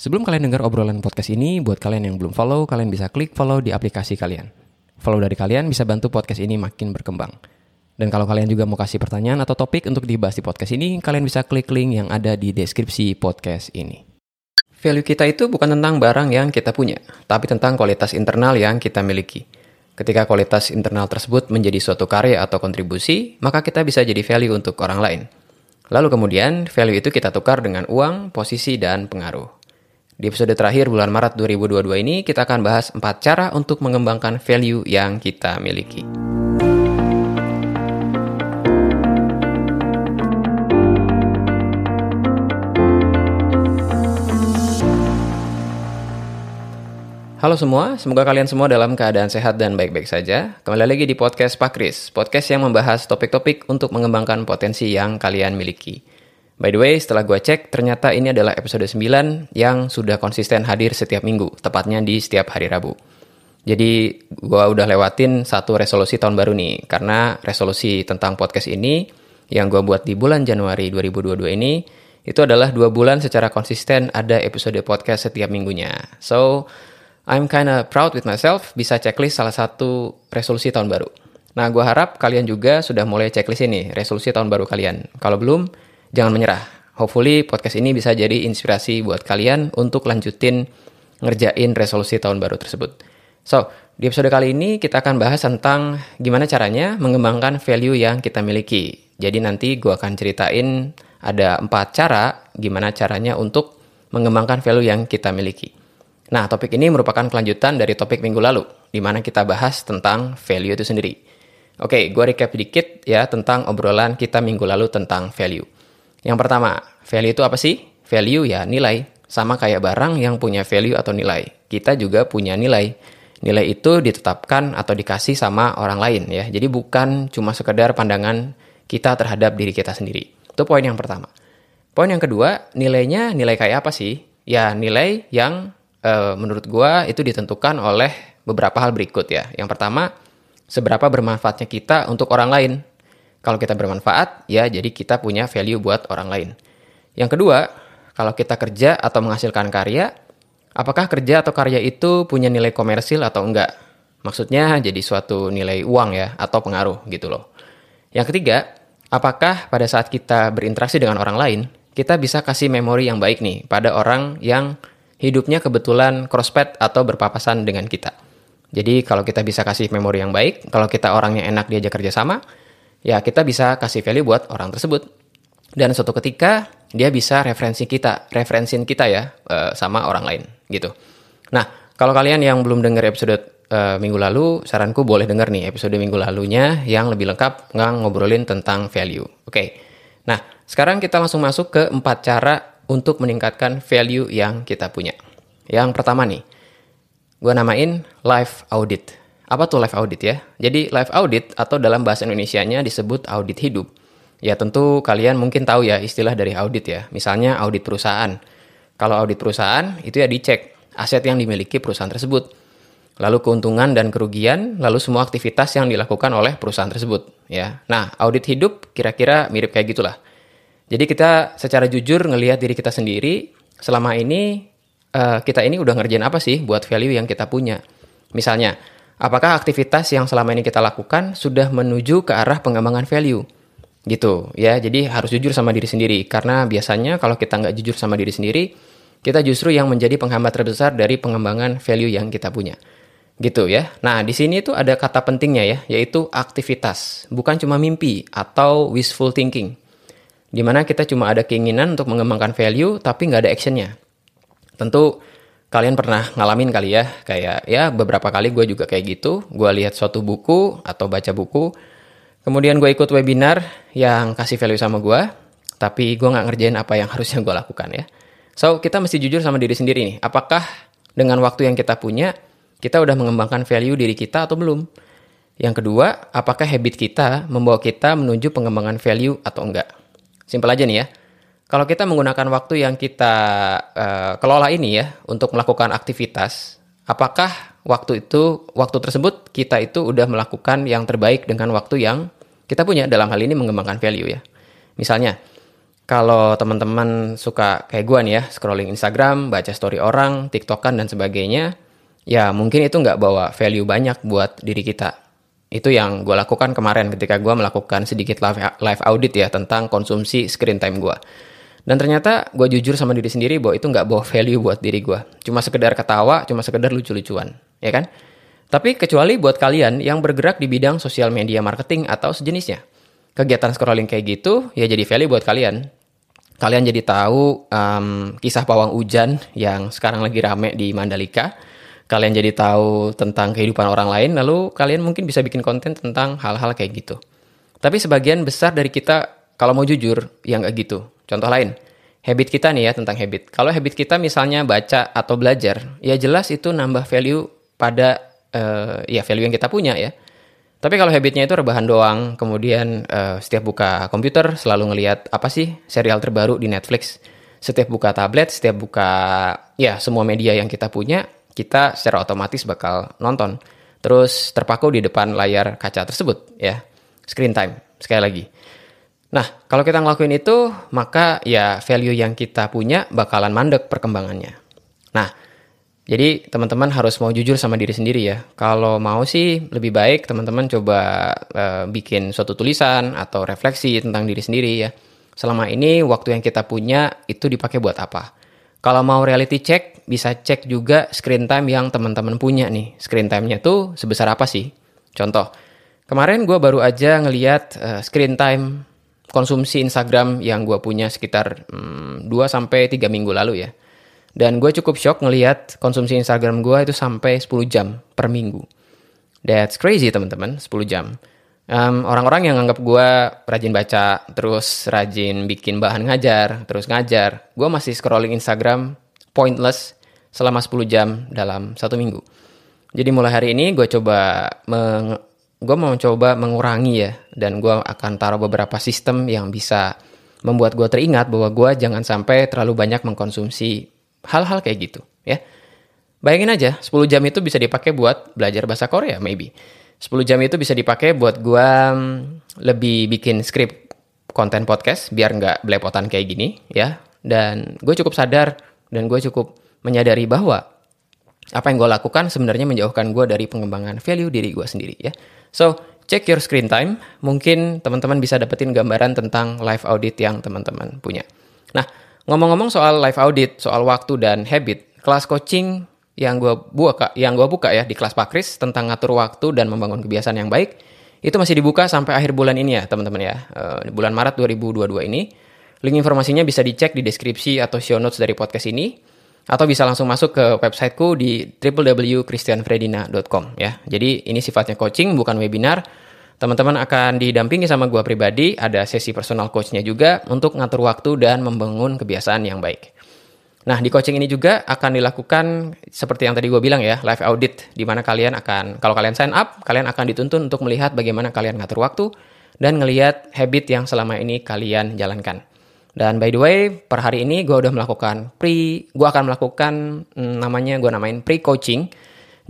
Sebelum kalian dengar obrolan podcast ini, buat kalian yang belum follow, kalian bisa klik follow di aplikasi kalian. Follow dari kalian bisa bantu podcast ini makin berkembang. Dan kalau kalian juga mau kasih pertanyaan atau topik untuk dibahas di podcast ini, kalian bisa klik link yang ada di deskripsi podcast ini. Value kita itu bukan tentang barang yang kita punya, tapi tentang kualitas internal yang kita miliki. Ketika kualitas internal tersebut menjadi suatu karya atau kontribusi, maka kita bisa jadi value untuk orang lain. Lalu kemudian, value itu kita tukar dengan uang, posisi, dan pengaruh. Di episode terakhir bulan Maret 2022 ini, kita akan bahas 4 cara untuk mengembangkan value yang kita miliki. Halo semua, semoga kalian semua dalam keadaan sehat dan baik-baik saja. Kembali lagi di podcast Pak Kris, podcast yang membahas topik-topik untuk mengembangkan potensi yang kalian miliki. By the way, setelah gue cek, ternyata ini adalah episode 9 yang sudah konsisten hadir setiap minggu, tepatnya di setiap hari Rabu. Jadi, gue udah lewatin satu resolusi tahun baru nih, karena resolusi tentang podcast ini yang gue buat di bulan Januari 2022 ini, itu adalah dua bulan secara konsisten ada episode podcast setiap minggunya. So, I'm kinda proud with myself bisa checklist salah satu resolusi tahun baru. Nah, gue harap kalian juga sudah mulai checklist ini, resolusi tahun baru kalian. Kalau belum, jangan menyerah. Hopefully podcast ini bisa jadi inspirasi buat kalian untuk lanjutin ngerjain resolusi tahun baru tersebut. So, di episode kali ini kita akan bahas tentang gimana caranya mengembangkan value yang kita miliki. Jadi nanti gue akan ceritain ada empat cara gimana caranya untuk mengembangkan value yang kita miliki. Nah, topik ini merupakan kelanjutan dari topik minggu lalu, di mana kita bahas tentang value itu sendiri. Oke, gue recap dikit ya tentang obrolan kita minggu lalu tentang value. Yang pertama, value itu apa sih? Value ya nilai, sama kayak barang yang punya value atau nilai. Kita juga punya nilai. Nilai itu ditetapkan atau dikasih sama orang lain ya. Jadi bukan cuma sekedar pandangan kita terhadap diri kita sendiri. Itu poin yang pertama. Poin yang kedua, nilainya nilai kayak apa sih? Ya nilai yang e, menurut gua itu ditentukan oleh beberapa hal berikut ya. Yang pertama, seberapa bermanfaatnya kita untuk orang lain. Kalau kita bermanfaat, ya jadi kita punya value buat orang lain. Yang kedua, kalau kita kerja atau menghasilkan karya, apakah kerja atau karya itu punya nilai komersil atau enggak? Maksudnya jadi suatu nilai uang ya, atau pengaruh gitu loh. Yang ketiga, apakah pada saat kita berinteraksi dengan orang lain, kita bisa kasih memori yang baik nih pada orang yang hidupnya kebetulan crosspad atau berpapasan dengan kita. Jadi kalau kita bisa kasih memori yang baik, kalau kita orangnya enak diajak kerja sama, ya kita bisa kasih value buat orang tersebut. Dan suatu ketika dia bisa referensi kita, referensin kita ya uh, sama orang lain gitu. Nah, kalau kalian yang belum dengar episode uh, minggu lalu, saranku boleh dengar nih episode minggu lalunya yang lebih lengkap nggak ngobrolin tentang value. Oke. Okay. Nah, sekarang kita langsung masuk ke empat cara untuk meningkatkan value yang kita punya. Yang pertama nih, gue namain life audit. Apa tuh live audit ya? Jadi live audit atau dalam bahasa Indonesia-nya disebut audit hidup. Ya tentu kalian mungkin tahu ya istilah dari audit ya. Misalnya audit perusahaan. Kalau audit perusahaan itu ya dicek aset yang dimiliki perusahaan tersebut. Lalu keuntungan dan kerugian, lalu semua aktivitas yang dilakukan oleh perusahaan tersebut. Ya, nah audit hidup kira-kira mirip kayak gitulah. Jadi kita secara jujur ngelihat diri kita sendiri selama ini uh, kita ini udah ngerjain apa sih buat value yang kita punya. Misalnya, apakah aktivitas yang selama ini kita lakukan sudah menuju ke arah pengembangan value? Gitu ya. Jadi harus jujur sama diri sendiri. Karena biasanya kalau kita nggak jujur sama diri sendiri kita justru yang menjadi penghambat terbesar dari pengembangan value yang kita punya. Gitu ya. Nah di sini tuh ada kata pentingnya ya yaitu aktivitas. Bukan cuma mimpi atau wishful thinking. Di mana kita cuma ada keinginan untuk mengembangkan value tapi nggak ada actionnya. Tentu kalian pernah ngalamin kali ya kayak ya beberapa kali gue juga kayak gitu. Gue lihat suatu buku atau baca buku. Kemudian gue ikut webinar yang kasih value sama gue tapi gue nggak ngerjain apa yang harusnya gue lakukan ya. So kita mesti jujur sama diri sendiri nih. Apakah dengan waktu yang kita punya kita udah mengembangkan value diri kita atau belum? Yang kedua apakah habit kita membawa kita menuju pengembangan value atau enggak? Simpel aja nih ya kalau kita menggunakan waktu yang kita uh, kelola ini ya untuk melakukan aktivitas, apakah waktu itu waktu tersebut kita itu udah melakukan yang terbaik dengan waktu yang kita punya dalam hal ini mengembangkan value ya. Misalnya, kalau teman-teman suka kayak gue nih ya, scrolling Instagram, baca story orang, TikTokan dan sebagainya, ya mungkin itu nggak bawa value banyak buat diri kita. Itu yang gue lakukan kemarin ketika gue melakukan sedikit live audit ya tentang konsumsi screen time gue. Dan ternyata gue jujur sama diri sendiri bahwa itu nggak bawa value buat diri gue. Cuma sekedar ketawa, cuma sekedar lucu-lucuan, ya kan? Tapi kecuali buat kalian yang bergerak di bidang sosial media marketing atau sejenisnya. Kegiatan scrolling kayak gitu ya jadi value buat kalian kalian jadi tahu um, kisah pawang hujan yang sekarang lagi rame di Mandalika. Kalian jadi tahu tentang kehidupan orang lain, lalu kalian mungkin bisa bikin konten tentang hal-hal kayak gitu. Tapi sebagian besar dari kita, kalau mau jujur, yang nggak gitu. Contoh lain, habit kita nih ya tentang habit. Kalau habit kita misalnya baca atau belajar, ya jelas itu nambah value pada uh, ya value yang kita punya ya. Tapi kalau habitnya itu rebahan doang, kemudian uh, setiap buka komputer selalu ngelihat apa sih serial terbaru di Netflix. Setiap buka tablet, setiap buka ya semua media yang kita punya, kita secara otomatis bakal nonton. Terus terpaku di depan layar kaca tersebut ya. Screen time sekali lagi. Nah, kalau kita ngelakuin itu, maka ya value yang kita punya bakalan mandek perkembangannya. Nah, jadi teman-teman harus mau jujur sama diri sendiri ya. Kalau mau sih lebih baik teman-teman coba uh, bikin suatu tulisan atau refleksi tentang diri sendiri ya. Selama ini waktu yang kita punya itu dipakai buat apa? Kalau mau reality check, bisa cek juga screen time yang teman-teman punya nih. Screen time-nya tuh sebesar apa sih? Contoh, kemarin gue baru aja ngeliat uh, screen time konsumsi Instagram yang gue punya sekitar um, 2-3 minggu lalu ya dan gue cukup shock ngelihat konsumsi Instagram gue itu sampai 10 jam per minggu. That's crazy teman-teman, 10 jam. Um, orang-orang yang anggap gue rajin baca, terus rajin bikin bahan ngajar, terus ngajar, gue masih scrolling Instagram pointless selama 10 jam dalam satu minggu. Jadi mulai hari ini gue coba gue mau coba mengurangi ya, dan gue akan taruh beberapa sistem yang bisa membuat gue teringat bahwa gue jangan sampai terlalu banyak mengkonsumsi Hal-hal kayak gitu, ya. Bayangin aja, 10 jam itu bisa dipakai buat belajar bahasa Korea, maybe. 10 jam itu bisa dipakai buat gua mm, lebih bikin skrip konten podcast, biar nggak belepotan kayak gini, ya. Dan gue cukup sadar, dan gue cukup menyadari bahwa apa yang gue lakukan sebenarnya menjauhkan gue dari pengembangan value diri gue sendiri, ya. So, check your screen time. Mungkin teman-teman bisa dapetin gambaran tentang live audit yang teman-teman punya. Nah, Ngomong-ngomong soal live audit, soal waktu dan habit, kelas coaching yang gue buka, yang gua buka ya di kelas Pakris tentang ngatur waktu dan membangun kebiasaan yang baik, itu masih dibuka sampai akhir bulan ini ya teman-teman ya, uh, bulan Maret 2022 ini. Link informasinya bisa dicek di deskripsi atau show notes dari podcast ini, atau bisa langsung masuk ke websiteku di www.christianfredina.com ya. Jadi ini sifatnya coaching bukan webinar Teman-teman akan didampingi sama gue pribadi, ada sesi personal coachnya juga untuk ngatur waktu dan membangun kebiasaan yang baik. Nah, di coaching ini juga akan dilakukan seperti yang tadi gue bilang ya, live audit, di mana kalian akan, kalau kalian sign up, kalian akan dituntun untuk melihat bagaimana kalian ngatur waktu dan ngelihat habit yang selama ini kalian jalankan. Dan by the way, per hari ini gue udah melakukan pre, gue akan melakukan hmm, namanya gue namain pre-coaching,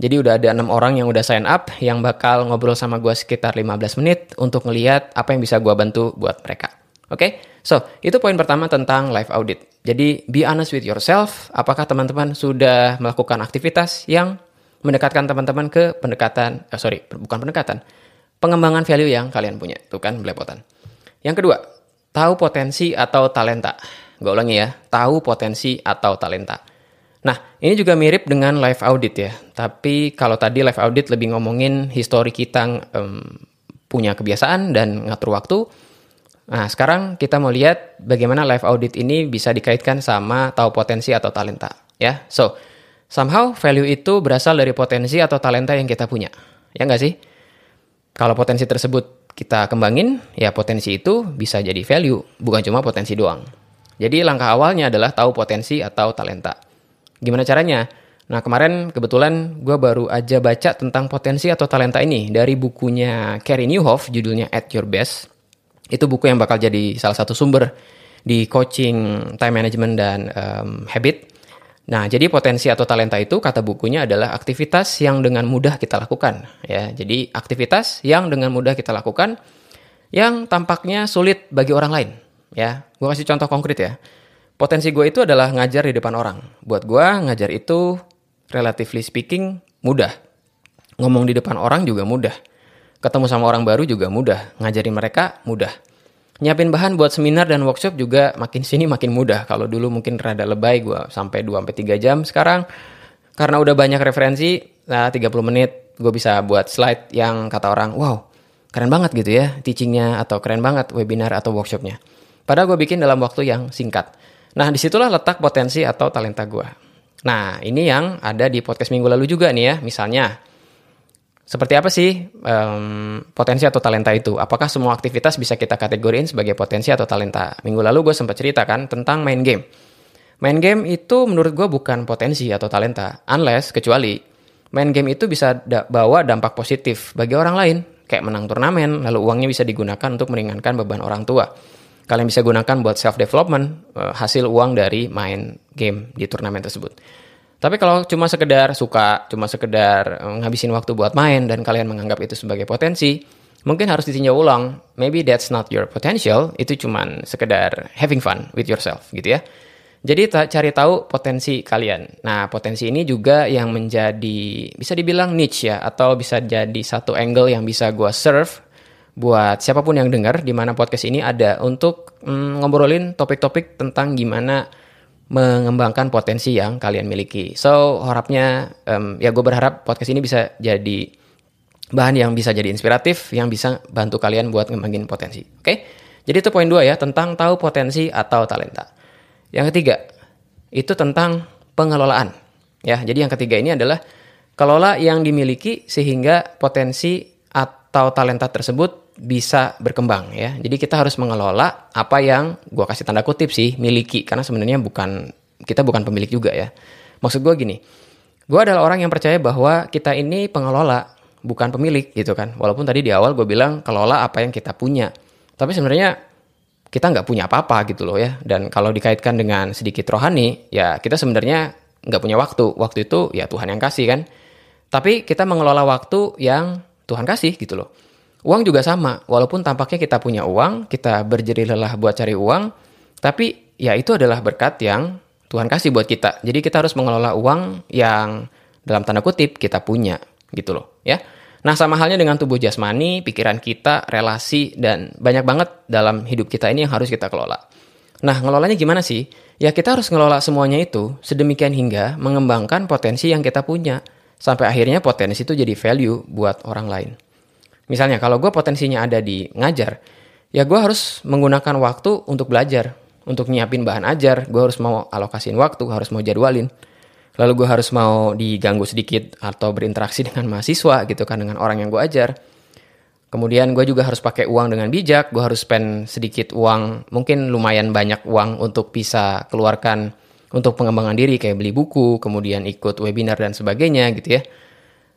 jadi udah ada enam orang yang udah sign up yang bakal ngobrol sama gue sekitar 15 menit untuk ngeliat apa yang bisa gue bantu buat mereka. Oke, okay? so itu poin pertama tentang live audit. Jadi be honest with yourself. Apakah teman-teman sudah melakukan aktivitas yang mendekatkan teman-teman ke pendekatan, eh, sorry, bukan pendekatan, pengembangan value yang kalian punya. Itu kan belepotan. Yang kedua, tahu potensi atau talenta. Gue ulangi ya, tahu potensi atau talenta. Nah, ini juga mirip dengan live audit ya. Tapi kalau tadi live audit lebih ngomongin histori kita um, punya kebiasaan dan ngatur waktu. Nah, sekarang kita mau lihat bagaimana live audit ini bisa dikaitkan sama tahu potensi atau talenta. Ya, so somehow value itu berasal dari potensi atau talenta yang kita punya. Ya nggak sih? Kalau potensi tersebut kita kembangin, ya potensi itu bisa jadi value, bukan cuma potensi doang. Jadi langkah awalnya adalah tahu potensi atau talenta. Gimana caranya? Nah kemarin kebetulan gue baru aja baca tentang potensi atau talenta ini dari bukunya Carrie Newhoff judulnya At Your Best. Itu buku yang bakal jadi salah satu sumber di coaching time management dan um, habit. Nah, jadi potensi atau talenta itu kata bukunya adalah aktivitas yang dengan mudah kita lakukan ya. Jadi aktivitas yang dengan mudah kita lakukan yang tampaknya sulit bagi orang lain. ya. Gue kasih contoh konkret ya. Potensi gue itu adalah ngajar di depan orang. Buat gue ngajar itu relatively speaking mudah. Ngomong di depan orang juga mudah. Ketemu sama orang baru juga mudah. Ngajarin mereka mudah. Nyiapin bahan buat seminar dan workshop juga makin sini makin mudah. Kalau dulu mungkin rada lebay gue sampai 2 sampai 3 jam sekarang karena udah banyak referensi, nah 30 menit gue bisa buat slide yang kata orang, wow, keren banget gitu ya teachingnya atau keren banget webinar atau workshopnya. Padahal gue bikin dalam waktu yang singkat. Nah, di situlah letak potensi atau talenta gue. Nah, ini yang ada di podcast minggu lalu juga nih ya. Misalnya, seperti apa sih um, potensi atau talenta itu? Apakah semua aktivitas bisa kita kategoriin sebagai potensi atau talenta? Minggu lalu gue sempat ceritakan tentang main game. Main game itu menurut gue bukan potensi atau talenta, unless kecuali main game itu bisa da bawa dampak positif bagi orang lain, kayak menang turnamen, lalu uangnya bisa digunakan untuk meringankan beban orang tua kalian bisa gunakan buat self development uh, hasil uang dari main game di turnamen tersebut. Tapi kalau cuma sekedar suka, cuma sekedar uh, ngabisin waktu buat main dan kalian menganggap itu sebagai potensi, mungkin harus ditinjau ulang. Maybe that's not your potential, itu cuma sekedar having fun with yourself gitu ya. Jadi cari tahu potensi kalian. Nah, potensi ini juga yang menjadi bisa dibilang niche ya atau bisa jadi satu angle yang bisa gua serve buat siapa pun yang dengar di mana podcast ini ada untuk mm, ngobrolin topik-topik tentang gimana mengembangkan potensi yang kalian miliki. So harapnya um, ya gue berharap podcast ini bisa jadi bahan yang bisa jadi inspiratif, yang bisa bantu kalian buat ngembangin potensi. Oke, okay? jadi itu poin dua ya tentang tahu potensi atau talenta. Yang ketiga itu tentang pengelolaan. Ya, jadi yang ketiga ini adalah kelola yang dimiliki sehingga potensi atau talenta tersebut bisa berkembang ya. Jadi kita harus mengelola apa yang gue kasih tanda kutip sih miliki karena sebenarnya bukan kita bukan pemilik juga ya. Maksud gue gini, gue adalah orang yang percaya bahwa kita ini pengelola bukan pemilik gitu kan. Walaupun tadi di awal gue bilang kelola apa yang kita punya, tapi sebenarnya kita nggak punya apa-apa gitu loh ya. Dan kalau dikaitkan dengan sedikit rohani, ya kita sebenarnya nggak punya waktu. Waktu itu ya Tuhan yang kasih kan. Tapi kita mengelola waktu yang Tuhan kasih gitu loh. Uang juga sama, walaupun tampaknya kita punya uang, kita berjerih lelah buat cari uang, tapi ya itu adalah berkat yang Tuhan kasih buat kita. Jadi kita harus mengelola uang yang dalam tanda kutip kita punya, gitu loh, ya. Nah, sama halnya dengan tubuh jasmani, pikiran kita, relasi, dan banyak banget dalam hidup kita ini yang harus kita kelola. Nah, ngelolanya gimana sih? Ya kita harus ngelola semuanya itu sedemikian hingga mengembangkan potensi yang kita punya. Sampai akhirnya potensi itu jadi value buat orang lain. Misalnya kalau gue potensinya ada di ngajar, ya gue harus menggunakan waktu untuk belajar, untuk nyiapin bahan ajar, gue harus mau alokasin waktu, harus mau jadwalin. Lalu gue harus mau diganggu sedikit atau berinteraksi dengan mahasiswa gitu kan, dengan orang yang gue ajar. Kemudian gue juga harus pakai uang dengan bijak, gue harus spend sedikit uang, mungkin lumayan banyak uang untuk bisa keluarkan untuk pengembangan diri kayak beli buku, kemudian ikut webinar dan sebagainya gitu ya.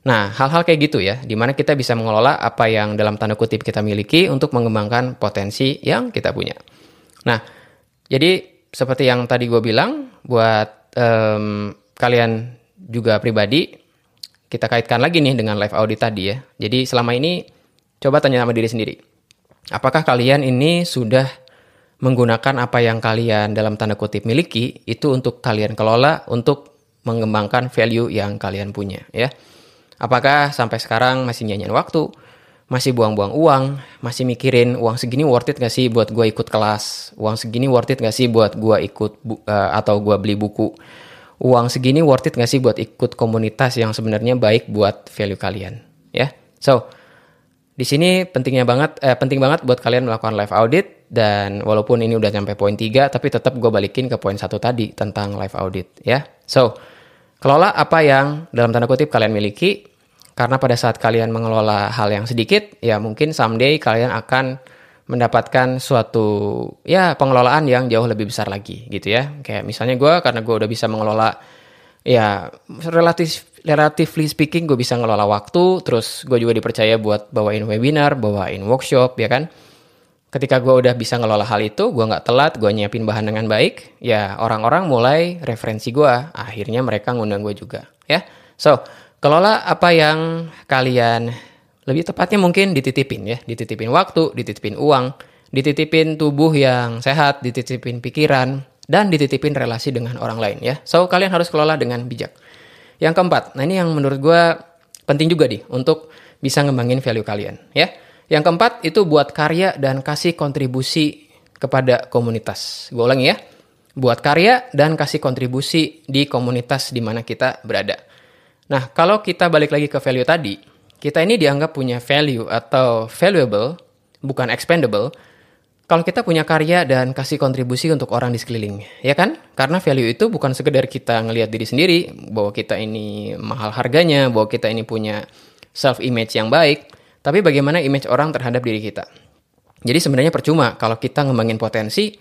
Nah, hal-hal kayak gitu ya, di mana kita bisa mengelola apa yang dalam tanda kutip kita miliki untuk mengembangkan potensi yang kita punya. Nah, jadi seperti yang tadi gue bilang, buat um, kalian juga pribadi, kita kaitkan lagi nih dengan live audit tadi ya. Jadi selama ini, coba tanya sama diri sendiri. Apakah kalian ini sudah menggunakan apa yang kalian dalam tanda kutip miliki, itu untuk kalian kelola, untuk mengembangkan value yang kalian punya ya. Apakah sampai sekarang masih nyanyian waktu, masih buang-buang uang, masih mikirin uang segini worth it gak sih buat gue ikut kelas, uang segini worth it gak sih buat gue ikut uh, atau gue beli buku, uang segini worth it gak sih buat ikut komunitas yang sebenarnya baik buat value kalian, ya. Yeah? So, di sini pentingnya banget, eh, penting banget buat kalian melakukan live audit dan walaupun ini udah sampai poin 3 tapi tetap gue balikin ke poin satu tadi tentang live audit ya. So, Kelola apa yang dalam tanda kutip kalian miliki, karena pada saat kalian mengelola hal yang sedikit, ya mungkin someday kalian akan mendapatkan suatu ya pengelolaan yang jauh lebih besar lagi gitu ya. Kayak misalnya gue karena gue udah bisa mengelola ya relatif relatively speaking gue bisa ngelola waktu, terus gue juga dipercaya buat bawain webinar, bawain workshop ya kan ketika gue udah bisa ngelola hal itu, gue nggak telat, gue nyiapin bahan dengan baik, ya orang-orang mulai referensi gue, akhirnya mereka ngundang gue juga, ya. So, kelola apa yang kalian lebih tepatnya mungkin dititipin ya, dititipin waktu, dititipin uang, dititipin tubuh yang sehat, dititipin pikiran, dan dititipin relasi dengan orang lain ya. So kalian harus kelola dengan bijak. Yang keempat, nah ini yang menurut gue penting juga nih untuk bisa ngembangin value kalian ya. Yang keempat itu buat karya dan kasih kontribusi kepada komunitas. Gue ulangi ya, buat karya dan kasih kontribusi di komunitas di mana kita berada. Nah, kalau kita balik lagi ke value tadi, kita ini dianggap punya value atau valuable, bukan expendable, kalau kita punya karya dan kasih kontribusi untuk orang di sekeliling, ya kan? Karena value itu bukan sekedar kita ngelihat diri sendiri, bahwa kita ini mahal harganya, bahwa kita ini punya self-image yang baik, tapi bagaimana image orang terhadap diri kita. Jadi sebenarnya percuma kalau kita ngembangin potensi,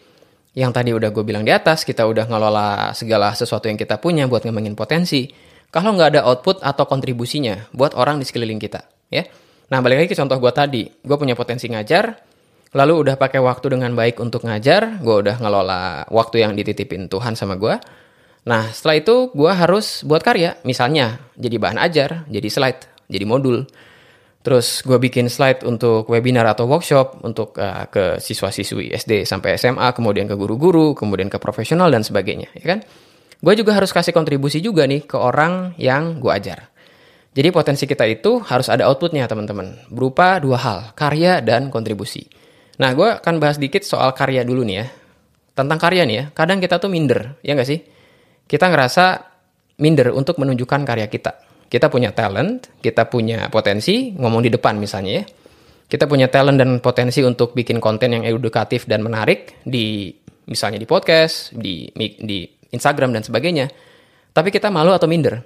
yang tadi udah gue bilang di atas, kita udah ngelola segala sesuatu yang kita punya buat ngembangin potensi, kalau nggak ada output atau kontribusinya buat orang di sekeliling kita, ya. Nah, balik lagi ke contoh gue tadi, gue punya potensi ngajar, Lalu udah pakai waktu dengan baik untuk ngajar, gue udah ngelola waktu yang dititipin Tuhan sama gue. Nah, setelah itu gue harus buat karya, misalnya jadi bahan ajar, jadi slide, jadi modul. Terus gue bikin slide untuk webinar atau workshop untuk uh, ke siswa-siswi SD sampai SMA, kemudian ke guru-guru, kemudian ke profesional dan sebagainya, ya kan? Gue juga harus kasih kontribusi juga nih ke orang yang gue ajar. Jadi potensi kita itu harus ada outputnya teman-teman, berupa dua hal, karya dan kontribusi. Nah, gue akan bahas dikit soal karya dulu nih ya. Tentang karya nih ya, kadang kita tuh minder, ya nggak sih? Kita ngerasa minder untuk menunjukkan karya kita. Kita punya talent, kita punya potensi, ngomong di depan misalnya ya. Kita punya talent dan potensi untuk bikin konten yang edukatif dan menarik di misalnya di podcast, di di Instagram dan sebagainya. Tapi kita malu atau minder.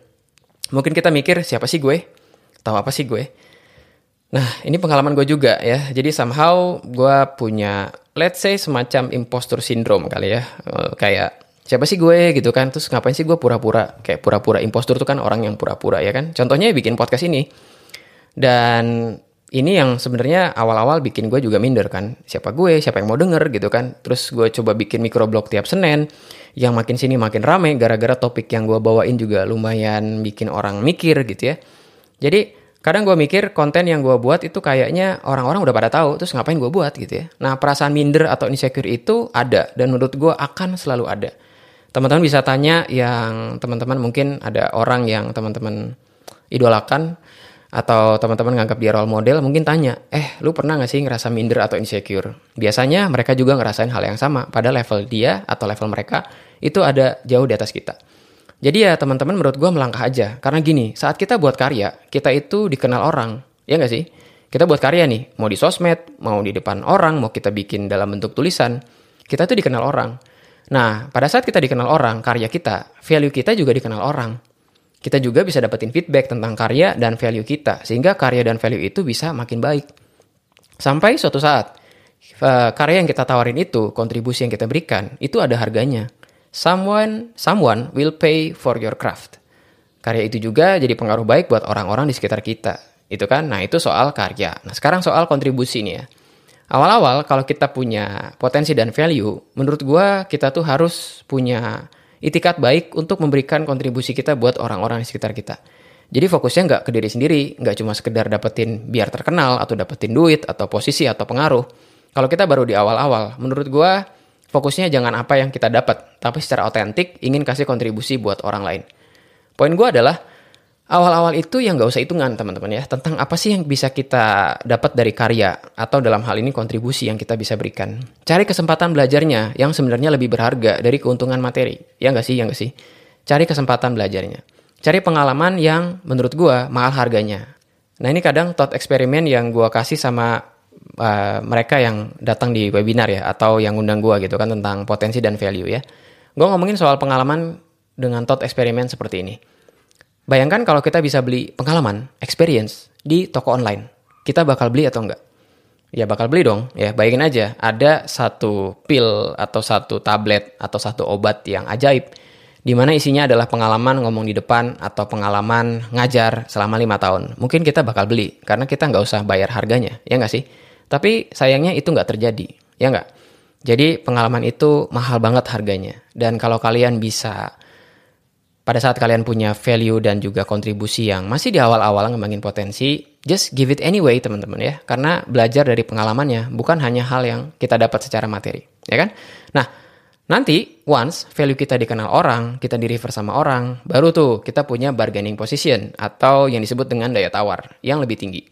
Mungkin kita mikir siapa sih gue? Tahu apa sih gue? Nah, ini pengalaman gue juga ya. Jadi somehow gue punya, let's say semacam impostor syndrome kali ya. Uh, kayak siapa sih gue gitu kan. Terus ngapain sih gue pura-pura. Kayak pura-pura impostor tuh kan orang yang pura-pura ya kan. Contohnya bikin podcast ini. Dan ini yang sebenarnya awal-awal bikin gue juga minder kan. Siapa gue, siapa yang mau denger gitu kan. Terus gue coba bikin microblog tiap Senin. Yang makin sini makin rame gara-gara topik yang gue bawain juga lumayan bikin orang mikir gitu ya. Jadi kadang gue mikir konten yang gue buat itu kayaknya orang-orang udah pada tahu terus ngapain gue buat gitu ya nah perasaan minder atau insecure itu ada dan menurut gue akan selalu ada teman-teman bisa tanya yang teman-teman mungkin ada orang yang teman-teman idolakan atau teman-teman nganggap dia role model mungkin tanya eh lu pernah gak sih ngerasa minder atau insecure biasanya mereka juga ngerasain hal yang sama pada level dia atau level mereka itu ada jauh di atas kita jadi ya teman-teman menurut gue melangkah aja. Karena gini, saat kita buat karya, kita itu dikenal orang. Ya nggak sih? Kita buat karya nih, mau di sosmed, mau di depan orang, mau kita bikin dalam bentuk tulisan. Kita tuh dikenal orang. Nah, pada saat kita dikenal orang, karya kita, value kita juga dikenal orang. Kita juga bisa dapetin feedback tentang karya dan value kita, sehingga karya dan value itu bisa makin baik. Sampai suatu saat, eh, karya yang kita tawarin itu, kontribusi yang kita berikan, itu ada harganya. Someone, someone will pay for your craft. Karya itu juga jadi pengaruh baik buat orang-orang di sekitar kita. Itu kan, nah itu soal karya. Nah sekarang soal kontribusi nih ya. Awal-awal kalau kita punya potensi dan value, menurut gue kita tuh harus punya itikat baik untuk memberikan kontribusi kita buat orang-orang di sekitar kita. Jadi fokusnya nggak ke diri sendiri, nggak cuma sekedar dapetin biar terkenal atau dapetin duit atau posisi atau pengaruh. Kalau kita baru di awal-awal, menurut gue Fokusnya jangan apa yang kita dapat, tapi secara otentik ingin kasih kontribusi buat orang lain. Poin gue adalah, awal-awal itu yang gak usah hitungan teman-teman ya, tentang apa sih yang bisa kita dapat dari karya, atau dalam hal ini kontribusi yang kita bisa berikan. Cari kesempatan belajarnya yang sebenarnya lebih berharga dari keuntungan materi. Ya gak sih, ya gak sih? Cari kesempatan belajarnya. Cari pengalaman yang menurut gue mahal harganya. Nah ini kadang thought eksperimen yang gue kasih sama uh, mereka yang datang di webinar ya atau yang undang gue gitu kan tentang potensi dan value ya. Gue ngomongin soal pengalaman dengan thought eksperimen seperti ini. Bayangkan kalau kita bisa beli pengalaman, experience di toko online. Kita bakal beli atau enggak? Ya bakal beli dong. Ya bayangin aja ada satu pil atau satu tablet atau satu obat yang ajaib di mana isinya adalah pengalaman ngomong di depan atau pengalaman ngajar selama lima tahun. Mungkin kita bakal beli karena kita nggak usah bayar harganya, ya nggak sih? Tapi sayangnya itu nggak terjadi, ya nggak? Jadi pengalaman itu mahal banget harganya. Dan kalau kalian bisa pada saat kalian punya value dan juga kontribusi yang masih di awal-awal ngembangin potensi, just give it anyway teman-teman ya. Karena belajar dari pengalamannya bukan hanya hal yang kita dapat secara materi, ya kan? Nah, nanti once value kita dikenal orang, kita di refer sama orang, baru tuh kita punya bargaining position atau yang disebut dengan daya tawar yang lebih tinggi.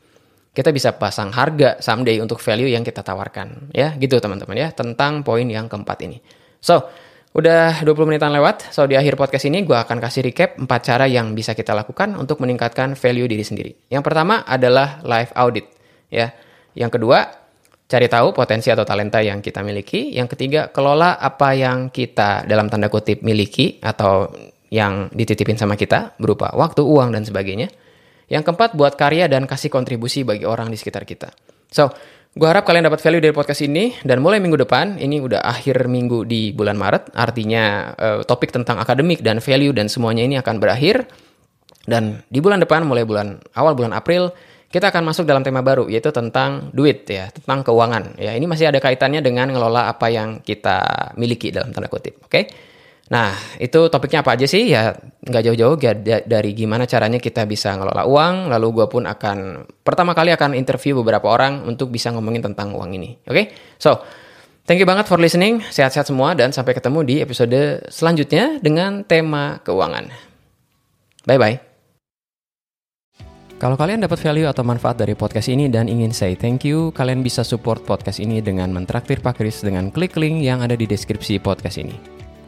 Kita bisa pasang harga someday untuk value yang kita tawarkan, ya gitu teman-teman ya tentang poin yang keempat ini. So, Udah 20 menitan lewat, so di akhir podcast ini gue akan kasih recap 4 cara yang bisa kita lakukan untuk meningkatkan value diri sendiri. Yang pertama adalah live audit, ya. Yang kedua, cari tahu potensi atau talenta yang kita miliki. Yang ketiga, kelola apa yang kita dalam tanda kutip miliki atau yang dititipin sama kita berupa waktu, uang, dan sebagainya. Yang keempat, buat karya dan kasih kontribusi bagi orang di sekitar kita. So, Gue harap kalian dapat value dari podcast ini dan mulai minggu depan, ini udah akhir minggu di bulan Maret, artinya uh, topik tentang akademik dan value dan semuanya ini akan berakhir. Dan di bulan depan, mulai bulan awal bulan April, kita akan masuk dalam tema baru yaitu tentang duit ya, tentang keuangan. Ya, ini masih ada kaitannya dengan ngelola apa yang kita miliki dalam tanda kutip. Oke. Okay? Nah, itu topiknya apa aja sih? Ya, nggak jauh-jauh dari gimana caranya kita bisa ngelola uang. Lalu gue pun akan, pertama kali akan interview beberapa orang untuk bisa ngomongin tentang uang ini. Oke? Okay? So, thank you banget for listening. Sehat-sehat semua dan sampai ketemu di episode selanjutnya dengan tema keuangan. Bye-bye. Kalau kalian dapat value atau manfaat dari podcast ini dan ingin say thank you, kalian bisa support podcast ini dengan mentraktir Pak Kris dengan klik link yang ada di deskripsi podcast ini.